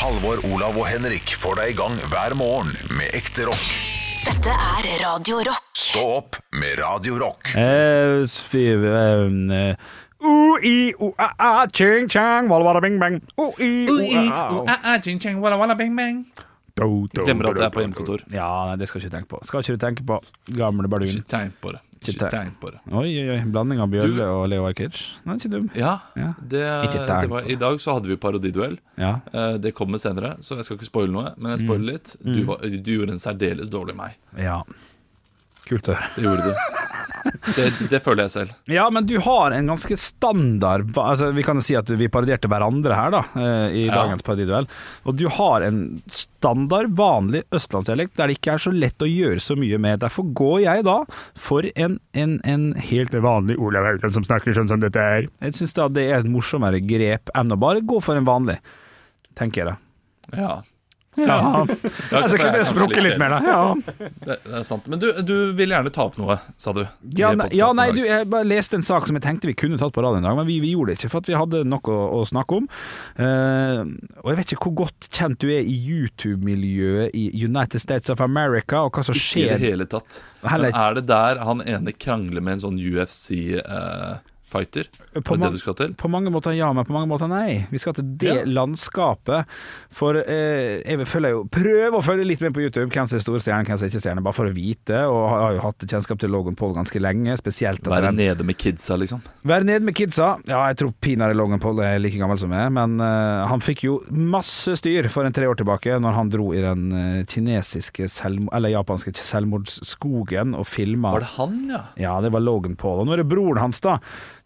Halvor, Olav og Henrik får deg i gang hver morgen med ekte rock. Dette er Radio Rock. Stå opp med Radio Rock. Eh, s- fy- eh, U-i, u-a-a, ching chang, walla walla bing bang. U-i, u-a-a. Do, do, Glemmer at det er på hjemmekontor. Ja, nei, det skal ikke du tenke på. Skal ikke du tenke på gamle bardun. Ikke tegn på det. Ikke tegn. på det. Oi, oi, oi. Blanding av Bjørle og Leo Ajkic. Den er ikke dum. Ja, Ja. det, Ikke tegn det var, I dag så hadde vi parodiduell. Ja. Eh, Det kommer senere, så jeg skal ikke spoile noe. Men jeg spoiler litt. Du, var, du gjorde en særdeles dårlig meg. ja. Kult å høre. Det gjorde du. Det, det føler jeg selv. Ja, men du har en ganske standard altså, Vi kan jo si at vi parodierte hverandre her, da, eh, i Ja. dagens parodiduell. Og du har en standard, vanlig østlandsdialekt der det ikke er så lett å gjøre så mye med. Derfor går jeg da for en, en, en helt vanlig Olav Haugland som snakker sånn som dette er. Jeg syns da det er et morsommere grep enn å bare gå for en vanlig, tenker jeg da. Ja, Ja, Ja, jeg det er kunne språke litt mer, da. Ja. det, det er sant. Men du, du vil gjerne ta opp noe, sa du. Ja, nei, ja, nei du, jeg bare leste en sak som jeg tenkte vi kunne tatt på radioen i dag, men vi, vi gjorde det ikke, for vi hadde noe å, å snakke om. Uh, og jeg vet ikke hvor godt kjent du er i YouTube-miljøet i United States of America, og hva som Ikke i det hele tatt. Heller- Men er det der han ene krangler med en sånn UFC-fighter? På er det det du skal til? På mange måter ja, men på mange måter nei. Vi skal til det Ja. landskapet. For eh, jeg vil følge jo Prøv å følge litt med på YouTube hvem som er store stjerner, hvem som ikke stjerner, bare for å vite. Og har jo hatt kjennskap til Logan Paul ganske lenge, spesielt Være nede med kidsa, liksom? Være nede med kidsa. Ja, jeg tror pinadø Logan Paul er like gammel som jeg, men eh, han fikk jo masse styr for en tre år tilbake, når han dro i den eh, kinesiske eller japanske selvmordsskogen og filma Var det han, ja? Ja, det var Logan Paul. Og nå er det broren hans, da.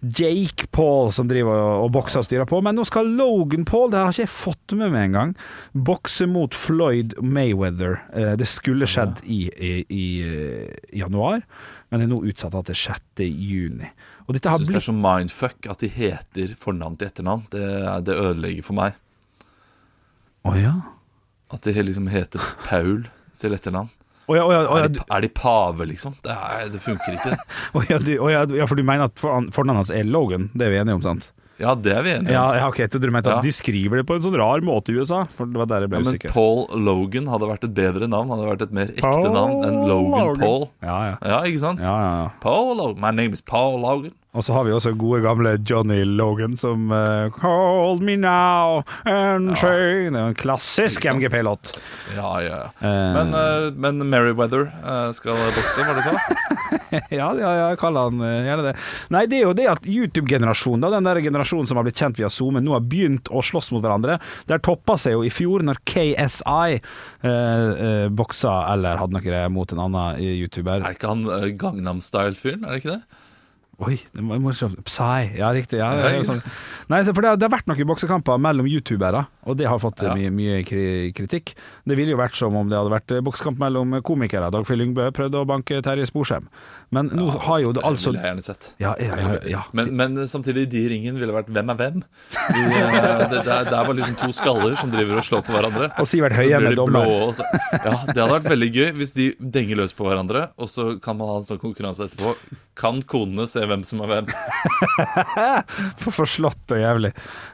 Jake Paul som driver og, bokser og styrer på. Men nå skal Logan Paul, det har ikke jeg fått med meg engang, bokse mot Floyd Mayweather. Eh, Det skulle skjedd i, i, i eh, januar, men er nå utsatt til 6. juni. Og dette har Jeg syns det er så mindfuck at de heter fornavn til etternavn. Det, det ødelegger for meg. Å ja. At de liksom heter Paul til etternavn. Å ja, oh, ja, oh, ja, Er de, er de pave, liksom? Det, er, det funker ikke. du- ja, for du mener at for- fornavnet hans er Logan? Det er vi enige om, sant? Ja, det er vi enige om. ja ok, du mente Ja. at de skriver det på en sånn rar måte i USA. For det var der jeg ble Ja, men usikker. Paul Logan hadde vært et bedre navn. Hadde vært et mer ekte Paul navn enn Logan Logan. Paul. Ja, ja. Ja, ikke sant? ja, ja, ja. Paul Logan. My name is Paul Logan. Og så har vi også gode gamle Johnny Logan som uh, Call me now and train Det er en klassisk MGP-låt. Ja, ja, ja. Eh. Men, uh, men Merryweather eh, skal bokse, var det så? ja, ja, ja, jeg kaller han eh, gjerne det. Nei, det er jo det at YouTube-generasjonen, den der generasjonen som har blitt kjent via Zoom, nå har begynt å slåss mot hverandre. Der toppa seg jo i fjor, når KSI eh, eh, boksa eller hadde noe mot en annen eh, YouTuber. Er ikke han uh, Gangnam Style-fyren? Er det ikke det? Oi, det var morsomt. Psy, ja riktig. Ja, Ja, sånn. Nei, for det, det har vært noen boksekamper mellom youtubere, og det har fått eh, mye, mye kritikk. Det ville jo vært som om det hadde vært eh, boksekamp mellom komikere. Dagfjell Lyngbø prøvde å banke Terje Sporsem. Men nå har jo det altså ville jeg gjerne sett. Ja, ja, ja, ja. Men, men samtidig, de i ringen ville vært hvem er hvem? De, eh, det, det, er- det bare liksom to skaller som driver og slår på hverandre. Og Sivert Høie med dommer. blå, så- Ja, Det hadde vært veldig gøy hvis de denger løs på hverandre, og så kan man ha en sånn konkurranse etterpå. Kan konene se hvem som er hvem? For forslått og jævlig.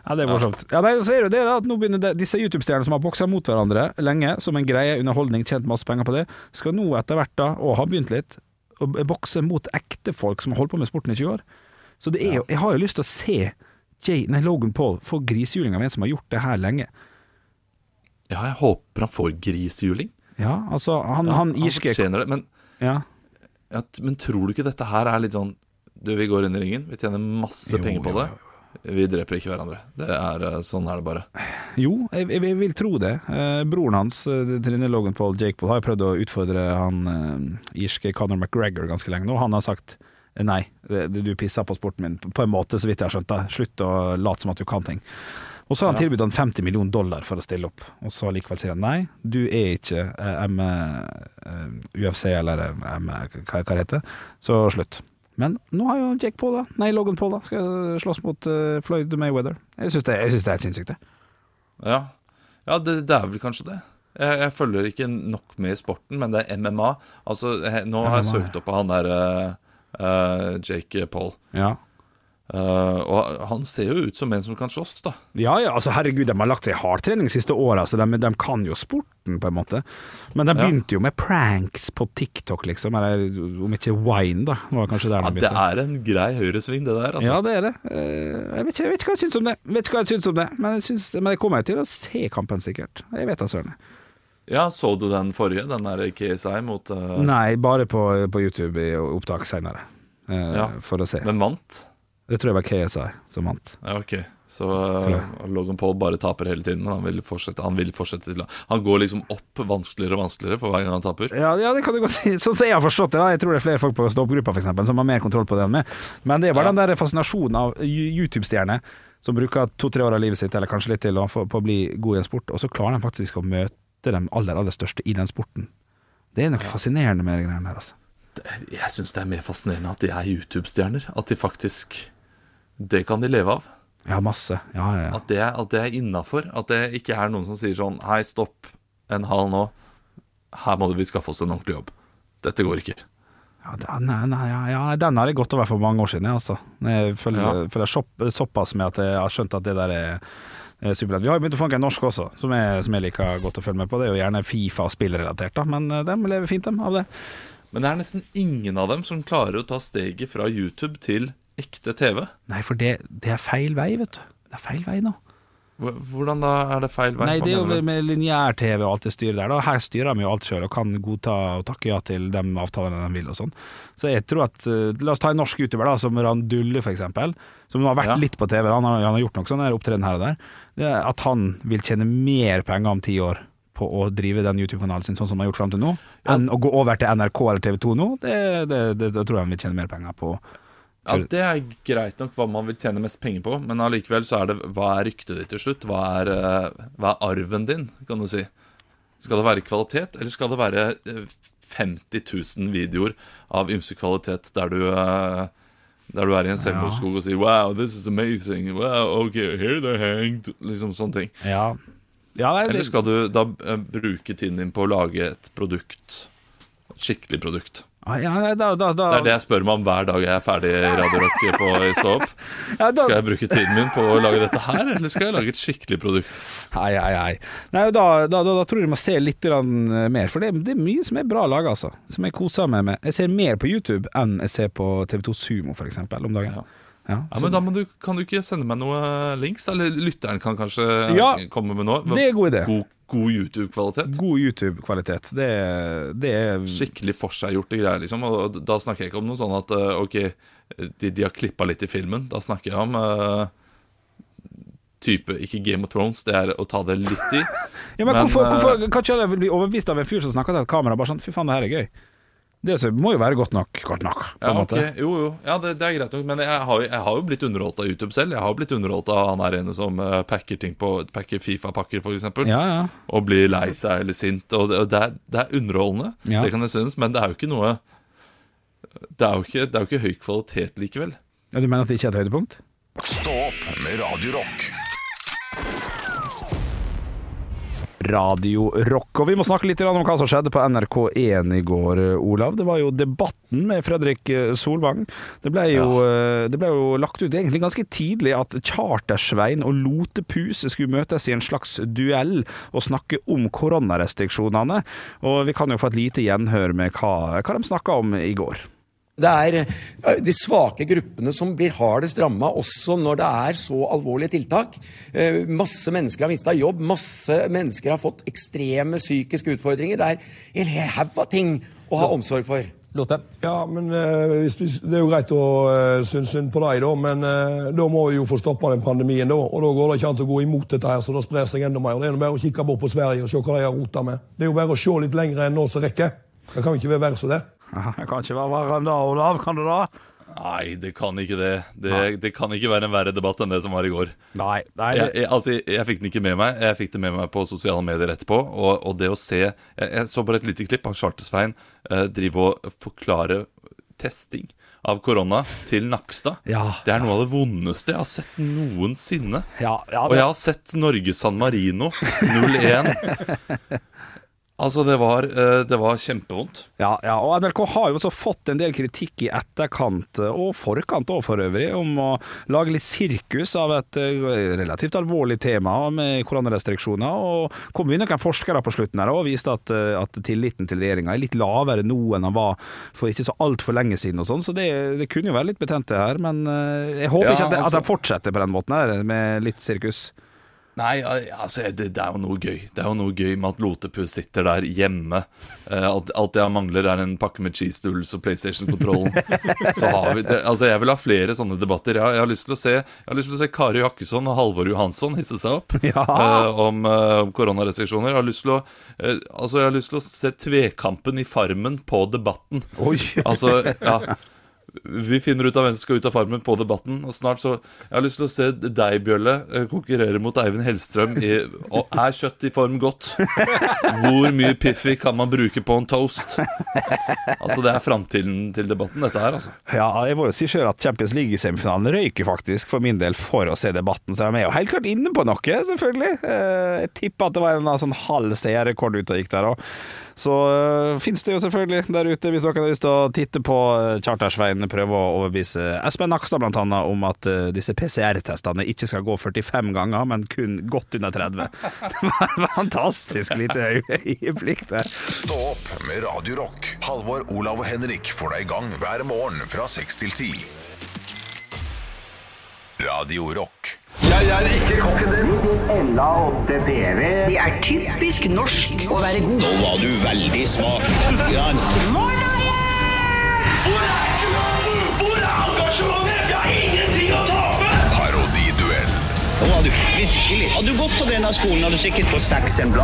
Ja, det er morsomt. Ja, nei, så er det det at nå begynner det, disse YouTube-stjernene som har boksa mot hverandre lenge, som en greie, underholdning, tjent masse penger på det, skal nå etter hvert da, og har begynt litt, å bokse mot ekte folk som har holdt på med sporten i 20 år. Så det er jo, jeg har jo lyst til å se Jay, nei, Logan Paul få grisehjuling av en som har gjort det her lenge. Ja, jeg håper han får grishjuling. Ja, altså, han, han irske fortjener det. Men, ja. ja, men tror du ikke dette her er litt sånn Du, vi går inn i ringen, vi tjener masse Jo, penger på jo, det. Vi dreper ikke hverandre. Det er, eh, sånn er det bare. Jo, jeg, jeg, jeg vil tro det. Eh, broren hans, eh, Trine Logan Paul Jake Paul, har prøvd å utfordre han eh, irske Conor McGregor ganske lenge nå. Han har sagt nei, du pisser på sporten min, på en måte, så vidt jeg har skjønt det. Slutt å late som at du kan ting. Og så har han Ja. tilbudt han 50 millioner dollar for å stille opp, og så likevel sier han nei, du er ikke eh, M, UFC eller eh, M, hva, heter det så slutt. Men nå har jo Jake Paul, da, nei Logan Paul, da, skal slåss mot uh, Floyd Mayweather. Jeg syns det, det er helt sinnssykt, det. Ja, ja det, det er vel kanskje det. Jeg, jeg følger ikke nok med i sporten, men det er MMA. Altså, jeg, Nå har jeg søkt opp på han der uh, uh, Jake Paul. Ja. Eh, og han ser jo ut som en som kan slåss, da. Ja, ja, altså herregud, de har lagt seg i hardtrening de siste åra, så de, de kan jo sporten, på en måte. Men de Ja. begynte jo med pranks på TikTok, liksom. Eller om ikke Wine, da. Var kanskje der Ja, de det er en grei høyresving, det der. altså. Ja, det er det. Uh, Jeg vet ikke, jeg vet ikke hva jeg syns om det. Vet ikke hva jeg syns om det Men jeg, syns, men jeg kommer til å se kampen, sikkert. Jeg vet da søren. Ja, Så du den forrige, den der KSI mot uh... Nei, bare på, på YouTube i opptak seinere. Ja. For å se. Men vant? Det tror jeg var KSI som vant. Ja, ok Så uh, Logan Paul bare taper hele tiden. Men han vil fortsette Han vil fortsette Han går liksom opp vanskeligere og vanskeligere for hver gang han taper. Ja, ja, det kan du godt si. Sånn som jeg har forstått det. da. Jeg tror det er flere folk på stå-opp-gruppa som har mer kontroll på det enn meg. Men det er bare Ja. den der fascinasjonen av YouTube-stjerner som bruker to-tre år av livet sitt, eller kanskje litt til, på å bli god i en sport, og så klarer de faktisk å møte de aller, aller største i den sporten. Det er noe fascinerende med de greiene her, altså. Jeg syns det er mer fascinerende at de er YouTube-stjerner. At de faktisk Det kan de leve av. Ja, masse. Ja, ja, ja. At det, er- at det er innafor. At det ikke er noen som sier sånn Hei, stopp en hal nå. Her må vi skaffe oss en ordentlig jobb. Dette går ikke. Ja, den, nei, ja, ja, den har jeg gått over for mange år siden, jeg, altså. Jeg følger, følger sopp- såpass med at jeg har skjønt at det der er er superlett. Vi har jo begynt å funke en norsk også, som jeg, som jeg liker godt å følge med på. Det er jo gjerne Fifa og spillrelatert, da, men eh, de lever fint dem, av det. Men det er nesten ingen av dem som klarer å ta steget fra YouTube til ekte TV. Nei, for det, det er feil vei, vet du. Det er feil vei nå. Hvordan da er det feil vei? Nei, det er jo med lineær-TV og alt det styret der. Da. Her styrer de jo alt sjøl og kan godta og takke ja til de avtalene de vil og sånn. Så jeg tror at eh, La oss ta en norsk youtuber da, som Randulle, eksempel. Som har vært Ja. litt på TV. Han har, han har gjort noe sånn opptreden her og der. Det er at han vil tjene mer penger om ti år på å drive den YouTube-kanalen sin sånn som han har gjort fram til nå, enn å gå over til NRK eller TV 2 nå. Det, det, det, det tror jeg han vil tjene mer penger på. Ja, Det er greit nok hva man vil tjene mest penger på, men allikevel så er det hva er ryktet ditt til slutt? Hva er, eh, hva er arven din, kan du si? Skal det være kvalitet, eller skal det være eh, 50 000 videoer av ymse kvalitet der du eh, der du er i en selvmordsskog og sier 'wow, this is amazing', 'wow, ok, here they hanged', liksom sånne ting. Ja, ja nei, Eller skal du da eh, bruke tiden din på å lage et produkt, et skikkelig produkt? Ah, ja, da, da, da, Det er det jeg spør meg om hver dag jeg er ferdig Radio Rock på i Stå opp. ja, Skal jeg bruke tiden min på å lage dette her, eller skal jeg lage et skikkelig produkt? Hei, hei, hei. Nei, da, da, da, da tror jeg vi må se litt eh, mer, for det, det er mye som er bra laga, altså. Som jeg koser meg med. Jeg ser mer på YouTube enn jeg ser på TV2 Sumo, eksempel, om dagen. Ja. Ja, Ja, men da du, Kan du ikke sende meg noe links? Eller lytteren kan kanskje Ja, komme med noe? det er god idé. God, god YouTube-kvalitet. God YouTube-kvalitet. Det, det er Skikkelig forseggjorte greier, liksom. Og da snakker jeg ikke om noe sånn at eh, ok, de, de har klippa litt i filmen. Da snakker jeg om uh, type Ikke Game of Thrones, det er å ta det litt i. Ja, men, Men, hvorfor, eh, hvorfor kan ikke alle bli overbevist av en fyr som snakker til et kamera bare sånn Fy faen, det her er gøy. Det må jo være godt nok. Godt nok, på Ja, okay. måte. jo, jo. Ja, det, det er greit nok, men jeg har, jeg har jo blitt underholdt av YouTube selv. Jeg har jo blitt underholdt av han her ene som eh, packer ting på Packer Fifa-pakker, eksempel. Ja, ja. Og blir lei seg eller sint. Og det, og det, er, det er underholdende, Ja. det kan jeg synes, men det er jo ikke noe Det er jo ikke, det er jo ikke høy kvalitet likevel. ja. Du mener at det ikke er et høydepunkt? Stå opp med Radio Rock. Radio Rock. Og vi må snakke litt om hva som skjedde på NRK1 i går, eh, Olav. Det var jo Debatten med Fredrik eh, Solvang. Det ble jo, ja. det ble jo lagt ut egentlig ganske tidlig at Chartersvein og Lotepus skulle møtes i en slags duell og snakke om koronarestriksjonene. Og vi kan jo få et lite gjenhør med hva, hva de snakka om i går. Det er eh, de svake gruppene som blir hardest ramma, også når det er så alvorlige tiltak. Eh, Masse mennesker har mista jobb, masse mennesker har fått ekstreme psykiske utfordringer. Det er en hel haug av ting å ha omsorg for. Lotte? Ja, men eh, Det er jo greit å uh, synes synd på deg, da, men eh, da må vi jo få stoppa den pandemien. da, og Da går det ikke an å gå imot dette, her, så det sprer seg enda mer. Det er jo bare å kikke bort på Sverige og se hva de har rota med. Det er jo bare å se litt lenger enn nå som rekker. Det kan jo ikke være verre så det. Jeg kan ikke være verre enn det, Olav. Kan du da? Nei, det kan ikke det. Det, det kan ikke være en verre debatt enn det som var i går. Nei. nei Jeg, jeg, altså, jeg, jeg fikk den ikke med meg. Jeg fikk det med meg på sosiale medier etterpå. Og, og det å se Jeg, så bare et lite klipp av Charter-Svein eh, drive og forklare testing av korona til Nakstad. Ja. Det er noe av det vondeste jeg har sett noensinne. ja, ja, Og jeg har sett Norge San Marino 0-1. Altså, det var, eh, det var kjempevondt. Ja, ja, og NRK har jo også fått en del kritikk i etterkant, eh, og forkant òg for øvrig, om å lage litt sirkus av et eh, relativt alvorlig tema med koronarestriksjoner. Og kom inn noen forskere på slutten her og viste at, at tilliten til regjeringa er litt lavere nå enn den var for ikke så altfor lenge siden og sånn, så det, det kunne jo være litt betent det her. Men jeg håper Ja, ikke at det, at altså- de fortsetter på den måten her, med litt sirkus. Nei, altså, det, det er jo noe gøy. Det er jo noe gøy med at Lotepus sitter der hjemme. Eh, alt, alt jeg mangler, er en pakke med cheese doodles og PlayStation-kontrollen. Så har vi det. Altså, jeg vil ha flere sånne debatter. Jeg, har- jeg har lyst til å se Jeg har lyst til å se Kari Jakkesson og Halvor Johansson hisse seg opp Ja. uh, om uh, koronarestriksjoner. Jeg har lyst til å eh, Altså, jeg har lyst til å se tvekampen i Farmen på Debatten. Oi. Altså, ja Vi finner ut av hvem som skal ut av Farmen på Debatten. Og snart så Jeg har lyst til å se deg, Bjølle, eh, konkurrere mot Eivind Hellstrøm i Og er kjøtt i form godt? Hvor mye Piffi kan man bruke på en toast? Altså, det er framtiden til debatten, dette her, altså. Ja, jeg må jo si selv at Champions League-semifinalen røyker faktisk for min del for å se debatten, så de er jo helt klart inne på noe, selvfølgelig. Eh, Jeg tipper at det var en sånn halv seerrekord ute og gikk der òg. Så uh, fins det jo selvfølgelig der ute, hvis dere har lyst til å titte på eh, Chartersveien, prøve å overbevise Espen Nakstad blant annet om at uh, disse PCR-testene ikke skal gå 45 ganger, men kun godt under 30. Det var fantastisk lite øyeblikk det. Stå opp med Radio Rock. Halvor, Olav og Henrik får deg i gang hver morgen fra 6 til 10. Radio Rock. Det er typisk norsk å være god. Nå var du veldig smak. Grann. Hvor er engasjementet? Vi har ingenting å tape! Parodiduell. Nå var du virkelig. Hadde du gått på denne skolen, hadde du sikkert fått seks en.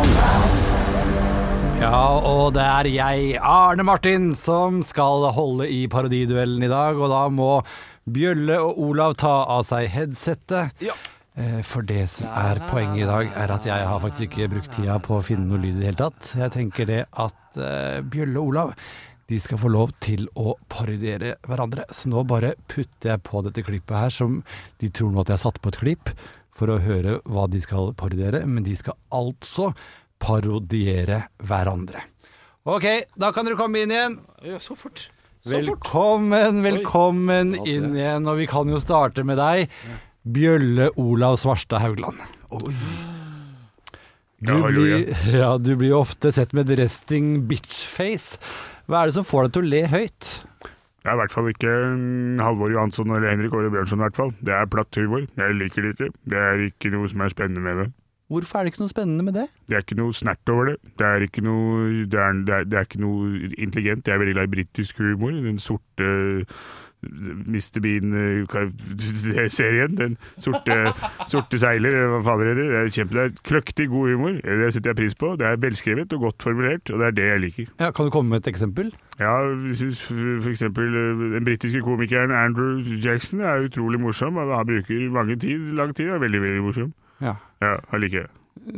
Ja, og det er jeg, Arne Martin, som skal holde i parodiduellen i dag, og da må Bjølle og Olav ta av seg headsettet. Ja. For det som er poenget i dag, er at jeg har faktisk ikke brukt tida på å finne noe lyd i det hele tatt. Jeg tenker det at eh, Bjølle og Olav de skal få lov til å parodiere hverandre. Så nå bare putter jeg på dette klippet her, som de tror nå at jeg har satt på et klipp, for å høre hva de skal parodiere. Men de skal altså parodiere hverandre. Ok, da kan dere komme inn igjen. Ja, så fort. Velkommen, velkommen inn igjen. Og vi kan jo starte med deg, Bjølle Olav Svarstad Haugland. Du, blir, ja, du blir ofte sett med resting bitch-face. Hva er det som får deg til å le høyt? Det er i hvert fall ikke mm, Halvor Johansson eller Henrik Åre Bjørnson. i hvert fall. Det er platt humor. Jeg liker det ikke. Det er ikke noe som er spennende med det. Hvorfor er det ikke noe spennende med det? Det er ikke noe snert over det. Det er ikke noe, det er, det er, det er ikke noe intelligent. Jeg er veldig glad i britisk humor. Den sorte Mr. Bean-serien. Den sorte, sorte seiler, eller hva fader det heter. Det er kjempe, det er kløktig, god humor. Det setter jeg pris på. Det er velskrevet og godt formulert, og det er det jeg liker. Ja, kan du komme med et eksempel? Ja, f.eks. eh, den britiske komikeren Andrew Jackson er utrolig morsom. Han bruker mange tid, lang tid, og er veldig, veldig morsom. Ja. Ja, han liker det.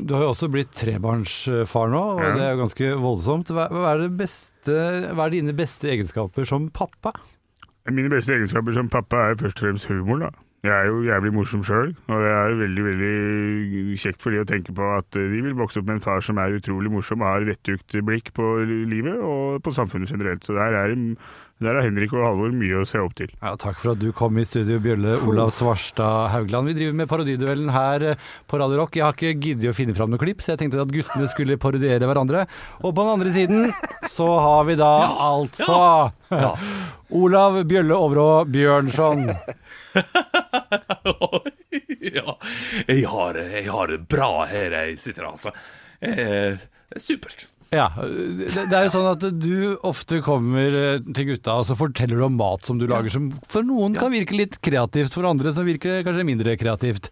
Du har jo også blitt trebarnsfar nå, og Ja. det er jo ganske voldsomt. Hva, hva, er det beste, hva er dine beste egenskaper som pappa? Mine beste egenskaper som pappa er først og fremst humor, da. Jeg er jo jævlig morsom sjøl, og det er veldig veldig kjekt for de å tenke på at de vil vokse opp med en far som er utrolig morsom og har vettugt blikk på livet og på samfunnet generelt. Så der er, der har Henrik og Halvor mye å se opp til. Ja, takk for at du kom i studio, Bjølle Olav Svarstad Haugland. Vi driver med parodiduellen her eh, på Radio Rock. Jeg har ikke giddet å finne fram noe klipp, så jeg tenkte at guttene skulle parodiere hverandre. Og på den andre siden så har vi da altså Olav Bjølle Overå Bjørnson. ja, jeg har, jeg har det bra her jeg sitter, altså. Eh, er supert. Ja, det, det er jo sånn at du ofte kommer eh, til gutta og så forteller du om mat som du lager, som for noen kan virke litt kreativt, for andre som virker kanskje mindre kreativt.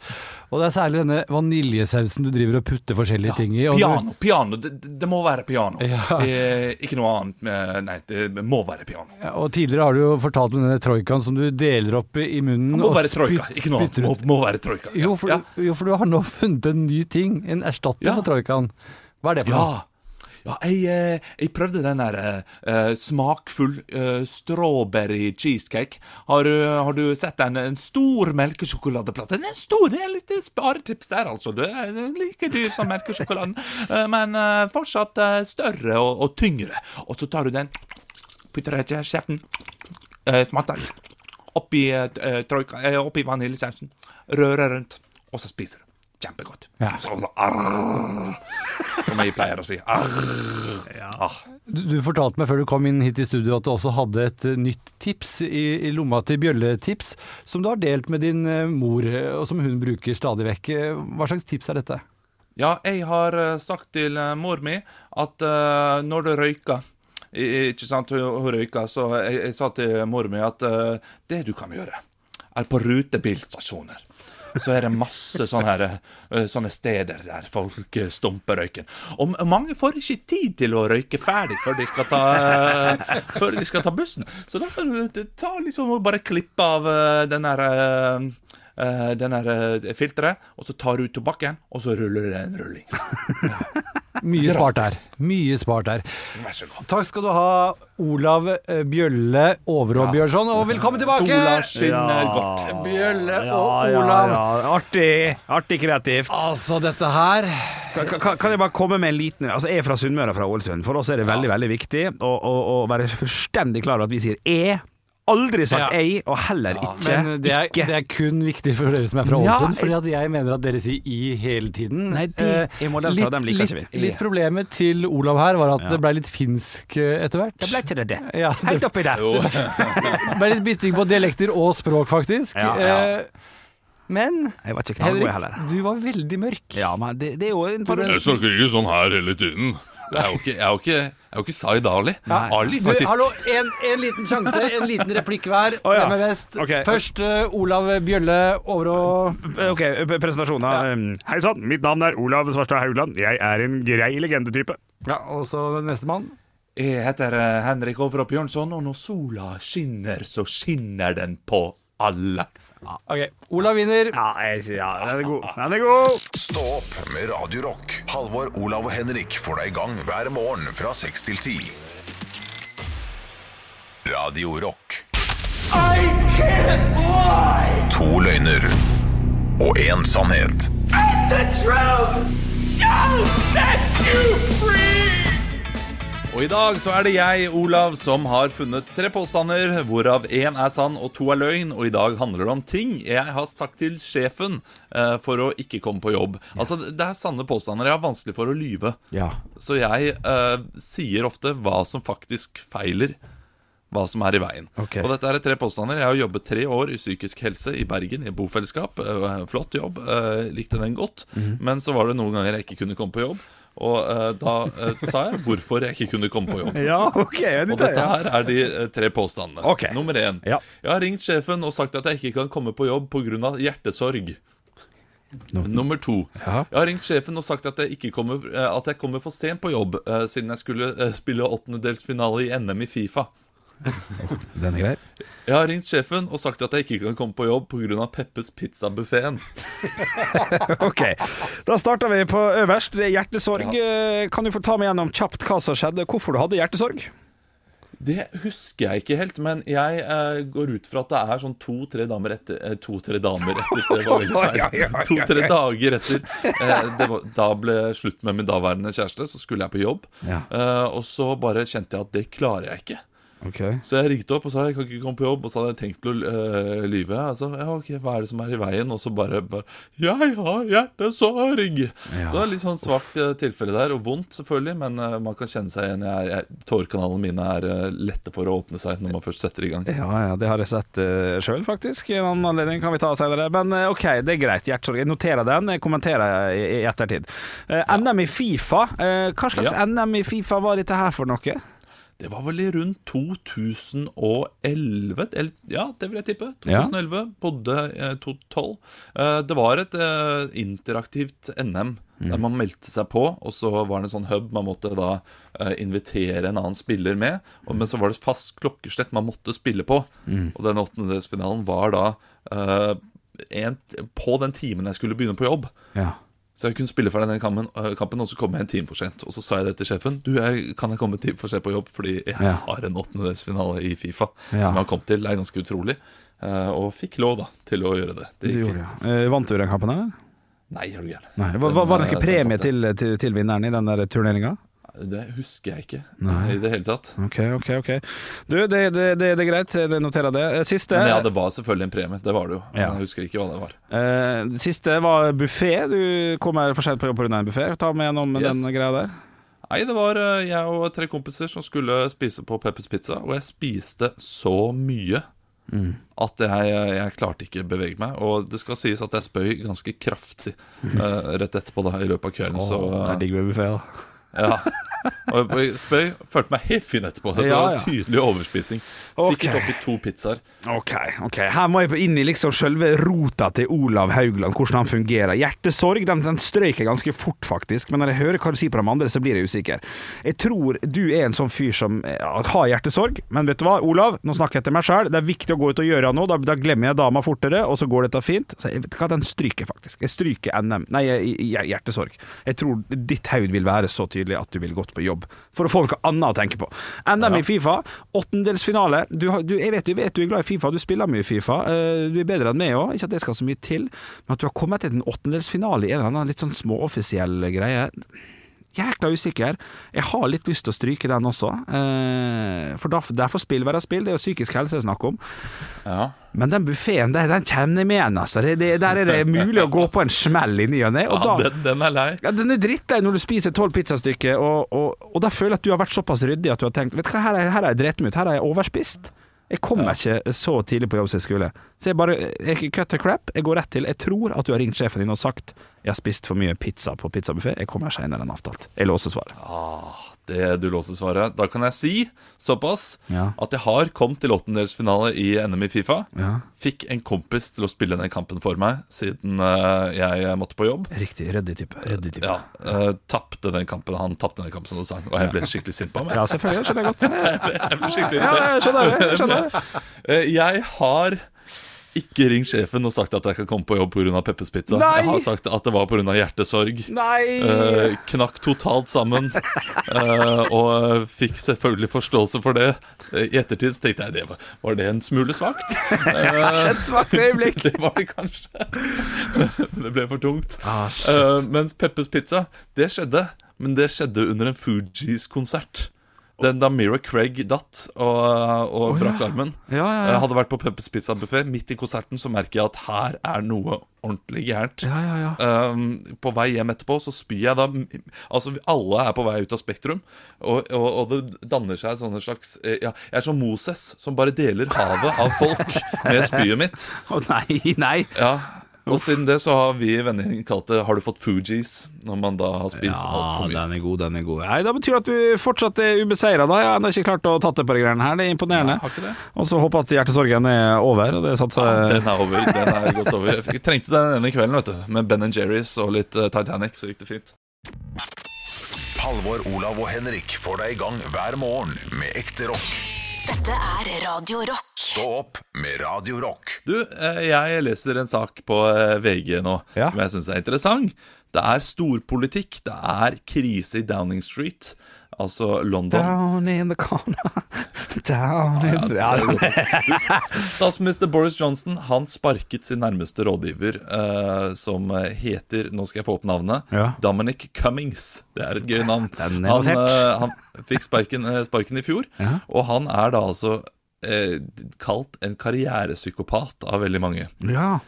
Og det er særlig denne vaniljesausen du driver og putter forskjellige ting i. og du- Piano, piano, det, det må være piano. Ja. Eh, ikke noe annet. med- Nei, det må være piano. Ja, og tidligere har du jo fortalt om denne troikaen som du deler opp i munnen. Det må være troika, ikke noe annet. Må, må være troika. Ja. Jo for, ja. jo, for du har nå funnet en ny ting, en erstatter Ja. for troikaen. Hva er det for Ja. noe? Ja, jeg, eh, jeg prøvde den der uh, smakfull uh, strawberry cheesecake. Har, du- har du sett den? en stor melkesjokoladeplate? Den er stor, det er litt sparetips der, altså. Du er like dyr som melkesjokoladen, men fortsatt større og, og tyngre. Og så tar du den, putter den i kjeften, smatter oppi, troika, eh, oppi vaniljesausen, rører rundt, og så spiser du. Kjempegodt. Ja. Så, som jeg pleier å si. Arr. Ah. Du, du fortalte meg før du kom inn hit i studio at du også hadde et eh, nytt tips i, i lomma til Bjølle-tips, som du har delt med din eh, mor, eh, og som hun bruker stadig vekk. Hva slags tips er dette? Ja, jeg har sagt til mor mi at uh, når du røyker Ikke sant, hun, hun røyker, så jeg, jeg sa til mor mi at uh, det du kan gjøre, er på rutebilstasjoner. Så er det masse sånne, her, eh, sånne steder der folk eh, stumper røyken. Og mange får ikke tid til å røyke ferdig før de skal ta, eh, før de skal ta bussen. Så da kan du ta liksom og bare klippe av den der den der filteret, og så tar du ut tobakken, og så ruller det en rullings. Mye spart her. Mye spart her. Vær så god. Takk skal du ha, Olav eh, Bjølle Overå Bjørnson, og velkommen tilbake! Sola skinner Ja. godt. Bjølle Ja, og ja, Olav. ja. Artig. Artig kreativt. Altså, dette her Kan, kan, kan jeg bare komme med en liten Altså, Jeg er fra Sunnmøre fra Ålesund. For oss er det veldig veldig viktig å, å, å være fullstendig klar over at vi sier e. Aldri sagt Ja. ei, og heller ikke Men det er, ikke. det er kun viktig for dere som er fra Ja, fordi at jeg mener at dere sier i hele tiden. Nei, de, Eh, modelser, litt, dem liker litt, ikke vi. litt problemet til Olav her var at Ja. det ble litt finsk eh, etter hvert. Det ble ikke det, det. Ja, Helt det oppi der. ble litt bytting på dialekter og språk, faktisk. Ja, ja. Eh, Men Henrik, du var veldig mørk. Ja, men det, det er jo en Jeg snakker ikke sånn her hele tiden. Jeg er jo ikke, jeg er jo ikke, jeg er jo ikke Zaid Ali. Ali, Du, faktisk. hallo, en, en liten sjanse, en liten replikk hver. Å, ja. Hvem er best? Ok. Først eh, Olav Bjølle Overå. Ok, p- presentasjon da. Um, Hei sann, mitt navn er Olav Svarstad Haugland. Jeg er en grei legendetype. Ja, og så nestemann. Jeg heter eh, Henrik Overopp Bjørnson, og når sola skinner, så skinner den på alle. Ok, Olav vinner. Ja, jeg, ja, den er god. Den er god. Stå opp med Radio Rock. Halvor, Olav og Henrik får deg i gang hver morgen fra 6 til 10. Radio Rock. To løgner og én sannhet. Og i dag så er det jeg, Olav, som har funnet tre påstander, hvorav én er sann og to er løgn. Og i dag handler det om ting jeg har sagt til sjefen eh, for å ikke komme på jobb. Altså, Det er sanne påstander. Jeg har vanskelig for å lyve. Ja. Så jeg eh, sier ofte hva som faktisk feiler. Hva som er i veien. Okay. Og dette er tre påstander. Jeg har jobbet tre år i psykisk helse i Bergen, i bofellesskap. Eh, Flott jobb. eh, Likte den godt. Men så var det noen ganger jeg ikke kunne komme på jobb. Og uh, da uh, sa jeg hvorfor jeg ikke kunne komme på jobb. Ja, ok. Og dette her er de uh, tre påstandene. Okay. Nummer én. Ja. Jeg har ringt sjefen og sagt at jeg ikke kan komme på jobb pga. hjertesorg. Nummer to. Ja. Jeg har ringt sjefen og sagt at jeg, ikke kommer, at jeg kommer for sent på jobb, siden jeg skulle spille åttendedelsfinale i NM i Fifa. Den er grei. Jeg har ringt sjefen og sagt at jeg ikke kan komme på jobb pga. Peppes Pizza-buffeen. Ok, da starter vi på øverst. Det er hjertesorg. Ja. Kan du få ta meg gjennom kjapt hva som skjedde? Hvorfor du hadde hjertesorg? Det husker jeg ikke helt, men jeg eh, går ut fra at det er sånn to-tre damer etter eh, To-tre damer etter, det var veldig feil. To-tre dager etter. Eh, det var, da ble slutt med min daværende kjæreste, så skulle jeg på jobb. Ja. Eh, og så bare kjente jeg at det klarer jeg ikke. Ok. Så jeg ringte opp og sa jeg kan ikke komme på jobb, og så hadde jeg tenkt til å øh, lyve. Altså, ja, ok, Hva er det som er i veien? Og så bare, bare Jeg har hjertesorg! Så det er litt sånn svakt øh, tilfelle der, og vondt selvfølgelig, men øh, man kan kjenne seg igjen. Jeg, jeg, tårekanalene mine er øh, lette for å åpne seg når man først setter i gang. Ja, ja, det har jeg sett uh, sjøl, faktisk. En annen anledning kan vi ta senere. Men eh, OK, det er greit. Hjertesorg. Jeg noterer den, jeg kommenterer i, i ettertid. Uh, NM i Fifa. Uh, hva slags Ja. NM i Fifa var dette her for noe? Det var vel i rundt 2011 eller, Ja, det vil jeg tippe. Ja. 2011. Bodde eh, 2012. Eh, det var et eh, interaktivt NM der man meldte seg på, og så var det en sånn hub man måtte da eh, invitere en annen spiller med. Og, men så var det fast klokkeslett man måtte spille på. Og den åttendedelsfinalen var da eh, en, på den timen jeg skulle begynne på jobb. Ja. Så jeg kunne spille ferdig den kampen, øh, kampen, og så kom jeg en time for sent. Og så sa jeg det til sjefen. Du, jeg, kan jeg komme en time for sent på jobb? Fordi jeg Ja. har en åttendedelsfinale i Fifa Ja. som jeg har kommet til. Det er ganske utrolig. Eh, og fikk lov da til å gjøre det. Det gikk gjorde fint. Eh, Vant du den kampen, eller? Nei, er du gæren. Var, var, det ikke eh, premie til, til, til vinneren i den der turneringa? Det husker jeg ikke Nei. i det hele tatt. Ok, ok, ok. Du, det, det, det, det er greit. Jeg noterer det. Eh, Siste Men ja, det var selvfølgelig en premie. Det var det jo. Men Jeg husker ikke hva det var. eh, Siste var buffé. Du kommer for sent på jobb pga. en buffé. Ta meg gjennom Yes. den greia der. Nei, det var eh, jeg og tre kompiser som skulle spise på Peppers Pizza, og jeg spiste så mye at jeg, jeg klarte ikke å bevege meg. Og det skal sies at jeg spøy ganske kraftig uh, rett etterpå da, i løpet av kvelden. så det er digg med buffé, da. Ja. Og jeg spøy, følte meg helt fin etterpå. Så Ja, det var ja. Tydelig overspising. Sikkert okay. oppi to pizzaer. Ok, ok Her må jeg inn i liksom selve rota til Olav Haugland, hvordan han fungerer. Hjertesorg den, den strøyk jeg ganske fort, faktisk. Men når jeg hører hva du sier på de andre, så blir jeg usikker. Jeg tror du er en sånn fyr som eh, har hjertesorg. Men vet du hva, Olav, nå snakker jeg til meg sjøl. Det er viktig å gå ut og gjøre noe. Da, da glemmer jeg dama fortere, og så går dette fint. Så jeg vet hva, Den stryker faktisk. Jeg stryker NM. Nei, i- hjertesorg. Jeg tror ditt haud vil være så tydelig at du vil gått på jobb. For å få noe annet å tenke på. NM i Fifa, åttendelsfinale. Du, du, jeg vet, jeg vet du er glad i Fifa, du spiller mye Fifa. Eh, Du er bedre enn meg òg, ikke at det skal så mye til. Men at du har kommet til en åttendelsfinale i en eller annen litt sånn småoffisiell greie Jækla usikker. Jeg har litt lyst til å stryke den også. Eh, for da, derfor spill være spill. Det er jo psykisk helse det er snakk om. Ja. Men den buffeen der, den kommer jeg med igjen, altså. Det, det, der er det mulig å gå på en smell i ny og ne. Ja, den, den er lei. ja, den er drittlei når du spiser tolv pizzastykker, og, og, og da føler jeg at du har vært såpass ryddig at du har tenkt Vet du hva, her har jeg- drept meg ut, her har jeg overspist. Jeg kommer ikke så tidlig på jobb som jeg skulle. Så jeg bare jeg cut the crap. Jeg går rett til Jeg tror at du har ringt sjefen din og sagt jeg har spist for mye pizza på pizzabuffé. Jeg kommer senere enn avtalt. Jeg låser svaret. Det du låser svaret. Da kan jeg si såpass Ja. at jeg har kommet til åttendelsfinale i NM i Fifa. Ja. Fikk en kompis til å spille den kampen for meg siden uh, jeg måtte på jobb. Riktig. Ryddig type. Reddig type. Ja, uh, Tapte den kampen. Han tapte den kampen, som du sa. Og jeg ble skikkelig sint på ham. Ja, selvfølgelig. Skjønner jeg godt. Jeg ble skikkelig Ja, irritert. jeg skjønner det. Jeg skjønner det. Eh, Jeg har ikke ringt sjefen og sagt at jeg kan komme på jobb pga. Peppers Pizza. Nei! Jeg har sagt at det var pga. hjertesorg. Nei! Eh, knakk totalt sammen. eh, og fikk selvfølgelig forståelse for det. Eh, I ettertid tenkte jeg det var, var det en smule svakt. Eh, Et svakt øyeblikk. det var det kanskje. det ble for tungt. Ah. Eh, mens Peppers Pizza, det skjedde. Men det skjedde under en Fugees-konsert. Den da Mira Craig datt og, og oh, brakk ja. armen. Ja, ja, ja. Hadde vært på Peppers Pizza-buffé. Midt i konserten så merker jeg at her er noe ordentlig gærent. Um, på vei hjem etterpå så spyr jeg da Altså alle er på vei ut av Spektrum, og, og, og det danner seg sånne slags eh, Ja, jeg er som Moses, som bare deler havet av folk med spyet mitt. Å nei, nei. Ja og siden det så har vi i vennegjengen kalt det 'Har du fått Fugees?' Når man da har spist altfor mye. den er god, den er god. Nei, Da betyr det at du fortsatt er ubeseira. Jeg har ennå ikke klart å tatt det på de greiene her. Det er imponerende. Nei, har ikke det. Og så håper jeg at hjertesorgen er over. Og det satser Ja, den er over. Den er godt over. Jeg trengte den ene kvelden, vet du. Med Ben Jerry's og litt eh, Titanic, så gikk det fint. Halvor, Olav og Henrik får deg i gang hver morgen med ekte rock. Dette er Radio Rock. Stå opp med Radio Rock. Du, eh, jeg leser en sak på eh, VG nå Ja. som jeg syns er interessant. Det er storpolitikk. Det er krise i Downing Street, altså London. Down in the corner Down in the Ja, ja, er. Statsminister Boris Johnson Han sparket sin nærmeste rådgiver, uh, som heter Nå skal jeg få opp navnet. Ja. Dominic Cummings. Det er et gøy navn. Han, eh, han fikk sparken, eh, sparken i fjor, Ja. og han er da altså kalt en karrierepsykopat av veldig mange. ja.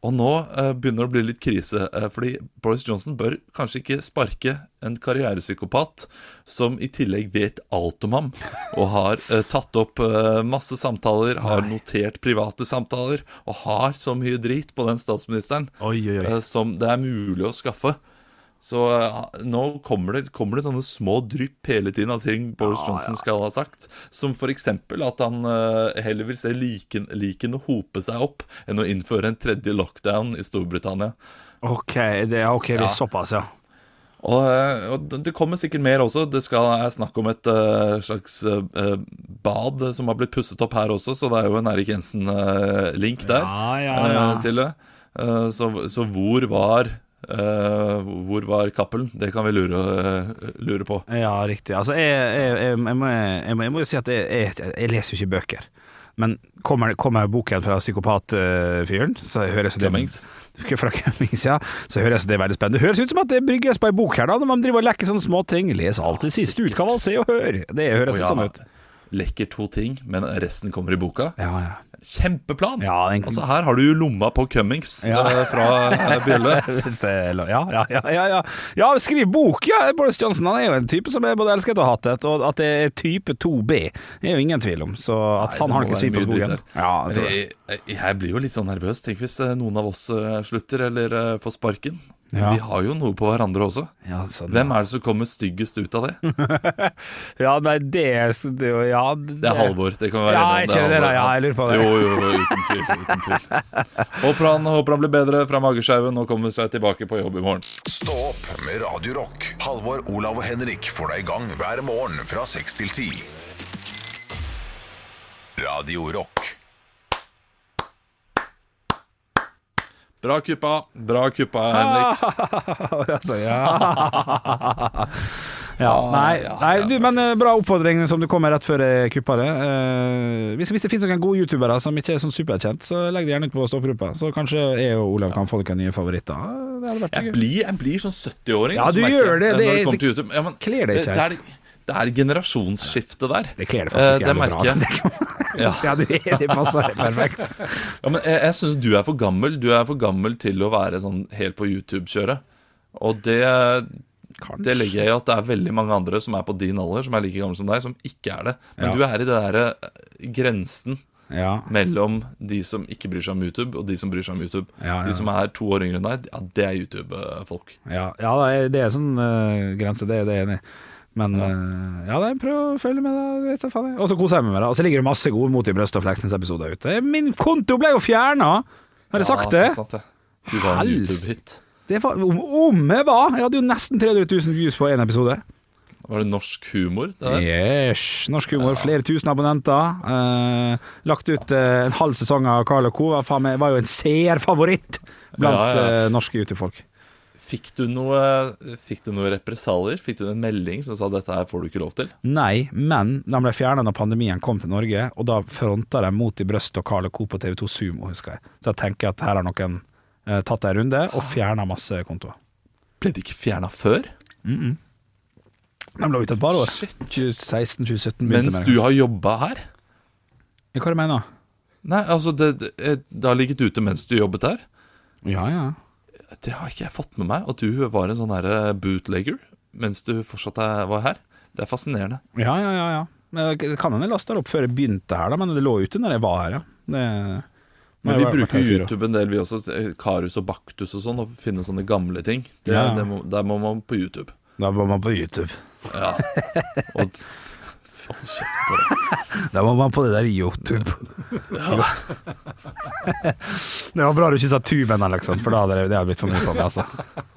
Og nå eh, begynner det å bli litt krise, eh, fordi Boris Johnson bør kanskje ikke sparke en karrierepsykopat som i tillegg vet alt om ham, og har eh, tatt opp eh, masse samtaler, har notert private samtaler, og har så mye drit på den statsministeren Oi, oi, oi. eh, som det er mulig å skaffe. Så eh, nå kommer det, kommer det sånne små drypp hele tiden av ting Boris Johnson skal ha sagt. Som f.eks. at han eh, heller vil se liken, liken hope seg opp enn å innføre en tredje lockdown i Storbritannia. Ok, det, ok, det er Ja. såpass, ja. Og, eh, og det kommer sikkert mer også. Det skal er snakk om et uh, slags uh, bad som har blitt pusset opp her også, så det er jo en Erik Jensen-link der Ja, ja, ja. til det. Så, så hvor var Eh, hvor var Cappelen? Det kan vi lure, uh, lure på. Ja, riktig. Altså, jeg, jeg, jeg, må, jeg, må, jo si at jeg, leser jo ikke bøker. Men kommer, kommer boken fra psykopatfyren, så høres det Cummings. Fra Cummings, ja. Så høres det veldig spennende. Det høres ut som at det brygges på ei bok her, da, når man driver og lekker sånne småting. Les alltid siste utgave av Se og Hør. Det høres litt ja, sånn ut. Lekker to ting, men resten kommer i boka. Ja, ja. Kjempeplan! Ja, den- Altså Her har du jo lomma på Cummings Ja. eh, fra eh, Bjelle. Det. Ja, ja, ja, ja, ja. ja, skriv bok! Ja, Boris Johnson han er jo en type som er både elsket og hatet, og at det er type 2B, er jo ingen tvil om. Så at Nei, han har ikke svin på skogen. Ja, jeg jeg, jeg blir jo litt sånn nervøs. Tenk hvis eh, noen av oss slutter eller får sparken. Ja. Vi har jo noe på hverandre også. Ja, sånn, Hvem er det som kommer styggest ut av det? Ja, nei, det, det Ja, Det er Halvor. Det kan vi være Ja, enige om. jeg det, da. Ja, jeg lurer på det. Jo, jo, jo, uten tvil. Uten tvil. Håper, han, håper han blir bedre fra magesjauen og kommer seg tilbake på jobb i morgen. Stå opp med Radio Rock. Halvor, Olav og Henrik får deg i gang hver morgen fra 6 til 10. Radio Rock. Bra kuppa. Bra kuppa, Henrik. altså, ja. ja, nei, nei du, men eh, bra oppfordring som du kom med rett før jeg kuppa det. Eh, hvis, hvis det finnes noen gode youtubere som ikke er sånn superkjent, så legg det gjerne ut på stoppegruppa. Så kanskje jeg og Olav kan få noen nye favoritter. Jeg blir, jeg blir sånn 70-åring. Ja, altså, du gjør det. det. Det det. Ja, men, kler deg ikke det, det er generasjonsskiftet der. Det kler det Eh, faktisk det merker jeg. Ja. Ja, det, det passer perfekt. Ja, men jeg, jeg syns du er for gammel Du er for gammel til å være sånn helt på YouTube-kjøret. Og det, det legger jeg i at det er veldig mange andre som er på din alder, som er like gamle som deg, som ikke er det. Men Ja. du er i det derre eh, grensen Ja. mellom de som ikke bryr seg om YouTube, og de som bryr seg om YouTube. Ja, ja. De som er to år yngre enn deg, ja, det er YouTube-folk. Ja, ja det er- det er sånn uh, grense, det, det er jeg enig i. Men ja, ja, nei, prøv å følge med, da. Vet jeg faen. Og så koser jeg meg med det. Og så ligger det masse gode Mot i brøstet og Fleksnes-episoder ute. Min konto ble jo fjerna! Har jeg sagt det? Det sant, det. Du var en YouTube-hit. om, om jeg var! Jeg hadde jo nesten 300 000 views på én episode. Var det norsk humor? Det? Yes, Norsk humor, flere tusen abonnenter. Eh, lagt ut eh, en halv sesong av Carl Co. Var, var jo en seerfavoritt blant Ja, ja. eh, norske YouTube-folk. Fikk du noe Fikk du noe represalier? Fikk du en melding som sa dette her får du ikke lov til? Nei, men de ble fjerna når pandemien kom til Norge, og da fronta de Mot i brøstet og Carl Co. på TV2 Sumo, husker jeg. Så jeg tenker at her har noen eh, tatt en runde og fjerna masse kontoer. Ble de ikke fjerna før? De lå ute et par år. 2016-2017. Mens du har jobba her? Hva du mener Nei, altså det, det, det har ligget ute mens du jobbet der? Ja, ja. Det har ikke jeg fått med meg. At du var en sånn her bootlegger mens du fortsatt var her. Det er fascinerende. Ja, ja, ja. ja. Det kan hende lasta opp før jeg begynte her, da, men det lå ute når jeg var her, ja. Det, Men vi var, bruker. YouTube en del, vi også. eh, Karus og Baktus og sånn, og finne sånne gamle ting. Det, Ja. det må, der må man på YouTube. Da må man på YouTube. Ja. Og Hold kjeft på det. Da må man på det der YouTube. det var bra du ikke sa tuben, liksom, for da hadde det, det hadde blitt for mye for meg, altså.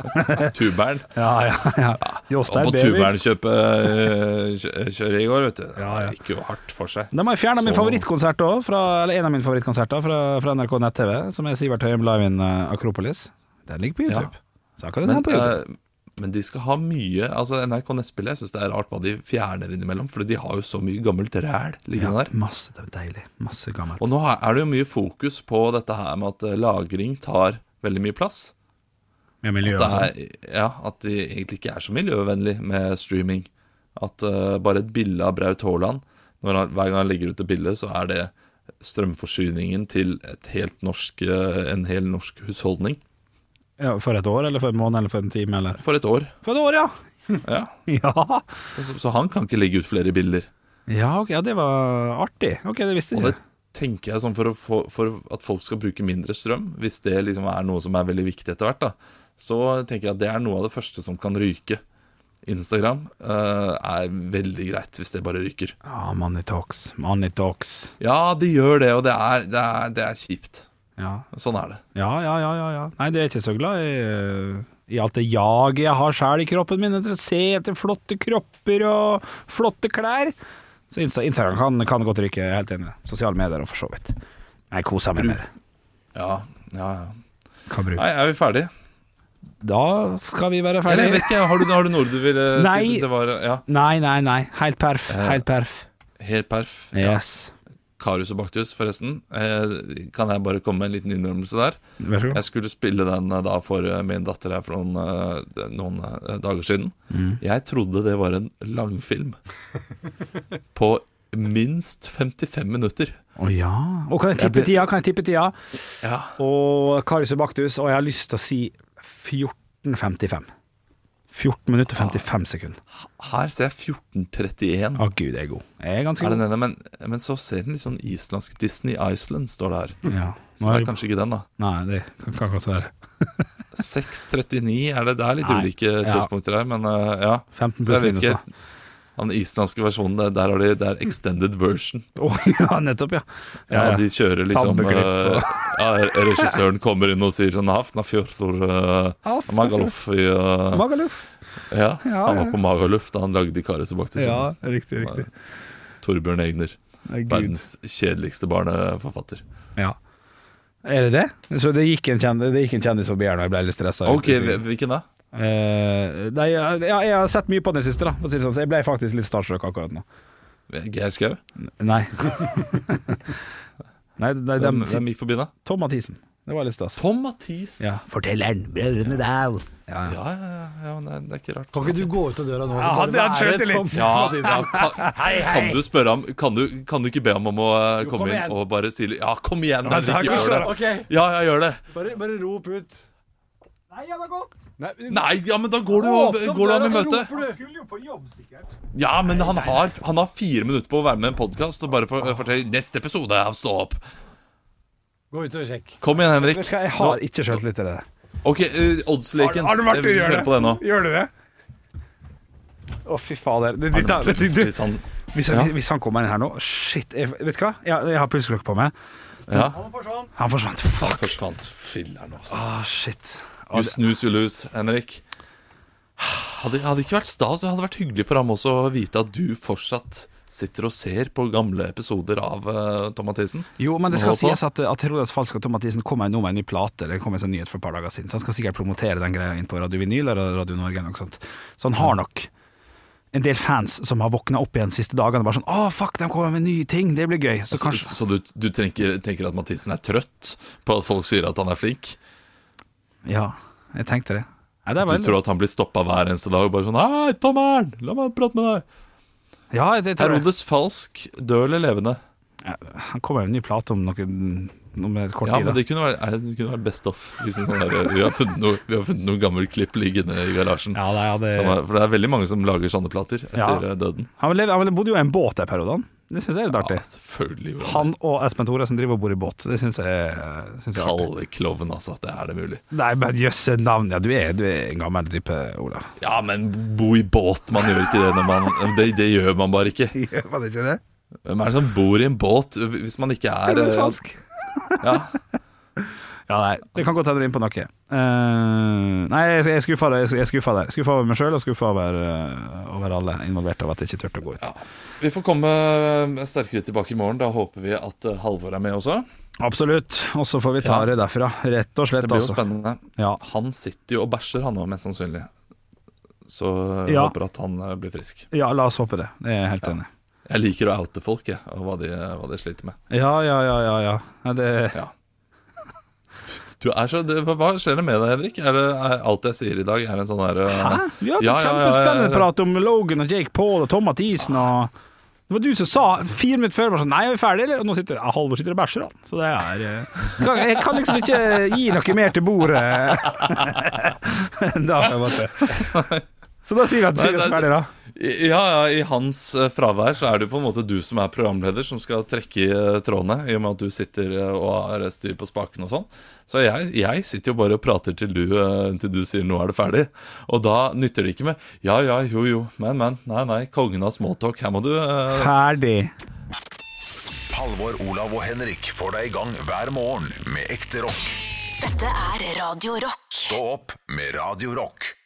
Tuberen. Ja, ja, ja. Og på tuberen kjøpe kjøre i går, vet du. Ja, ja. Det gikk jo hardt for seg. Da må jeg fjerne min favorittkonsert òg, eller en av mine favorittkonserter fra, fra NRK nett-TV, som er Sivert Høyem live in eh, Akropolis. Den ligger på YouTube. Så kan du ta Men, på YouTube. Men de skal ha mye Altså NRK Nettspillet, jeg syns det er rart hva de fjerner innimellom. For de har jo så mye gammelt ræl liggende ja, der. masse, det er deilig. Masse gammelt. Og nå er det jo mye fokus på dette her med at eh, lagring tar veldig mye plass. Med miljø At det er, ja, at de egentlig ikke er så miljøvennlig med streaming. At uh, bare et bilde av Braut Haaland Hver gang han legger ut et bilde, så er det strømforsyningen til et helt norsk, eh, en hel norsk husholdning. Ja, for et år, eller for en måned, eller for en time, eller For et år. For et år, ja! Ja. Ja, Så, så han kan ikke legge ut flere bilder. ja, ok, ja det var artig. Ok, det visste jeg Og det tenker jeg sånn for, få, for at folk skal bruke mindre strøm, hvis det liksom er noe som er veldig viktig etter hvert, da, så tenker jeg at det er noe av det første som kan ryke. Instagram uh, er veldig greit hvis det bare ryker. Ja, money talks. Money talks. Ja, det gjør det, og det er, det er, det er kjipt. Ja. Sånn er det. Ja, ja, ja, ja, ja. Nei, det er ikke så glad i, eh, i alt det jaget jeg har sjæl i kroppen min etter å se etter flotte kropper og flotte klær. Så Instagram kan, kan godt ryke, jeg er helt enig. Sosiale medier og for så vidt. Jeg koser meg med det. Ja, ja, ja. Nei, er vi ferdige? Da skal vi være ferdige. Eller, ikke, har du, har du noe du ville Nei. si? Det var, ja, Nei, nei, nei. Helt perf. Eh, Helt perf. Helt perf. Yes. Karius og Baktus, forresten. Eh, kan jeg bare komme med en liten innrømmelse der? Jeg skulle spille den eh, da for eh, min datter her for noen, noen dager siden. Mm. Jeg trodde det var en langfilm på minst 55 minutter. Å ja. Og kan Jeg tippe ble- tida? Kan jeg tippe tida? Ja. Og Karius og Baktus, og jeg har lyst til å si 14.55. 14 minutter og 55 sekunder. Her ser jeg 14.31. Å gud, jeg er god. Jeg er ganske Er den god. ene, men, men så ser den litt sånn islandsk Disney Island, står det her. Ja. Så det er kanskje ikke den, da. Nei, det kan ikke akkurat være. 6.39 er det. Det er litt Nei, ulike tidspunkter her, men eh, ja. 15 pluss minus, ikke. Den islandske versjonen, der har de, det er extended version. Oh, ja, nettopp, ja. Ja, de kjører liksom uh, eh, ja, Regissøren kommer inn og sier sånn Hafnafjörður uh, Hafnarfjörður. Magaluf i uh, Magaluf. Ja, Ja, han var på Magaluf da han lagde Karius som bakte Ja, riktig, riktig. Torbjørn Egner. Verdens kjedeligste barneforfatter. Ja. Er det det? Så det gikk en, kjendis, det gikk en kjendis forbi her når jeg ble litt stressa? Ok, hvilken da? Eh, nei, ja, jeg har sett mye på den i siste, da, si sånn, så jeg ble faktisk litt starstruck akkurat nå. Geir Skau? Nei. nei, nei Hvem, dem- hvem gikk forbi da? Tom Mathisen. Det var litt stas. Tom Mathisen? Ja. Fortelleren, Brødrene Dal. Ja, ja. Ja, ja, ja, nei, det, er ikke rart. Kan ikke du gå ut av døra nå? Ja, han, hadde han Tom litt? Ja, Mathisen? ja kan, kan du spørre ham Kan du, kan du ikke be ham om å eh, komme kom inn igjen. og bare si Ja, kom igjen, Ja, er gjør det. Okay. Ja, jeg gjør det. bare, bare rop ut. Nei, han har godt. Nei, Nei, ja, men da går du, jo går du døra, i møte. Han. Skulle jo på jobb, sikkert. Ja, men han har, han har fire minutter på å være med i en podkast og bare for, fortelle neste episode av Stå opp. Gå ut og sjekk. Kom igjen, Henrik. Jeg har ikke sjøltillit til det. Ok, uh, oddsleken. Har du vært Vi og gjør det? det. Gjør du det? Å, fy fader. Det, det, det, det, det, det, hvis han, hvis, han, kommer inn her nå Shit. Jeg, vet du hva? Jeg, jeg har pulsklokke på meg. ja, Han forsvant. Fuck. forsvant filler'n, altså. Ah, shit. You snooze, you lose, Henrik. Hadde, hadde ikke vært stas, det hadde vært hyggelig for ham også å vite at du fortsatt sitter og ser på gamle episoder av uh, Tom Mathisen. Jo, men det skal sies at, at Herodes Falsk og Tom Mathisen kommer nå med en ny plate. Det kom en sånn nyhet for et par dager siden. Så han skal sikkert promotere den greia inn på Radio Vinyl eller Radio Norge. Eller noe sånt. Så han har nok en del fans som har våkna opp igjen de siste dagene og bare sånn Å, fuck, de kommer med nye ting. Det blir gøy. Så altså, kanskje så du, du tenker, tenker at Mathisen er trøtt på at folk sier at han er flink? Ja, jeg tenkte det. Nei, det Du tror at han blir stoppa hver eneste dag og bare sånn Hei, Tommeren, la meg prate med deg. Ja, det tror jeg. Herodes Falsk, død eller levende? Ja, Han kommer med en ny plate om noe, om et kort Ja, tid. men det kunne vært, nei, det kunne vært best of. Liksom vi, har funnet noe, vi har funnet noen gammel klipp liggende i garasjen. Ja, det, ja, det, er, for det er veldig mange som lager sånne plater etter Ja. eh, døden. han, lev- han bodde jo i en båt en periode. Det syns jeg er litt artig. Ja, han og Espen Thoresen driver og bor i båt. Det syns jeg, synes jeg. Kalle klovn, altså. At det er det mulig. Nei, men jøsse navn. Ja, du er, du er en gammel type, Olav. Ja, men bo i båt, man gjør ikke det når man Det, det gjør man bare ikke. Gjør det ikke det? Hvem er det som bor i en båt hvis man ikke er Det er eh, falsk. Ja, Ja, nei, det kan godt hende du er innpå noe. Uh, nei, jeg jeg skuffa der. Jeg skuffa over meg sjøl og skuffa over, uh, over alle involverte av at jeg ikke turte å gå ut. Vi får komme sterkere tilbake i morgen. Da håper vi at eh, Halvor er med også. Absolutt. Og så får vi ta det derfra. Rett og slett, Det blir jo altså. spennende. Ja. Han sitter jo og bæsjer, han òg, mest sannsynlig. Så jeg Ja. håper at han blir frisk. ja, la oss håpe det. Det er jeg helt enig. Jeg liker å oute folk, jeg, og hva de, hva de sliter med. Ja, ja, ja, ja. ja. ja det, Ja. Du er så, det, hva skjer det med deg, Henrik? Er, det, er alt jeg sier i dag, er en sånn her eh, Hæ? Vi har hatt Ja, en ja, ja, kjempespennende ja, prat om Logan og Jake Paul og Tom Mathisen og Det var du som sa fire minutter før sånn Nei, er vi ferdige, eller? Og nå sitter ja, Halvor sitter og bæsjer, han. Så det er eh, kan- Jeg kan liksom ikke gi noe mer til bordet da. Så da sier vi at Nei, sier vi oss ferdige, ferdig, da. Ja, ja, I hans eh, fravær så er det jo på en måte du som er programleder, som skal trekke i eh, trådene, i og med at du sitter eh, og har styr på spaken og sånn. Så jeg, jeg sitter jo bare og prater til du, til du sier 'nå er det ferdig'. Og da nytter det ikke med 'ja ja, jo jo, men men', nei nei, kongen av småtalk, her må du uh... Ferdig. Halvor, Olav og Henrik får deg i gang hver morgen med ekte rock. Dette er Radio Rock. Stå opp med Radio Rock.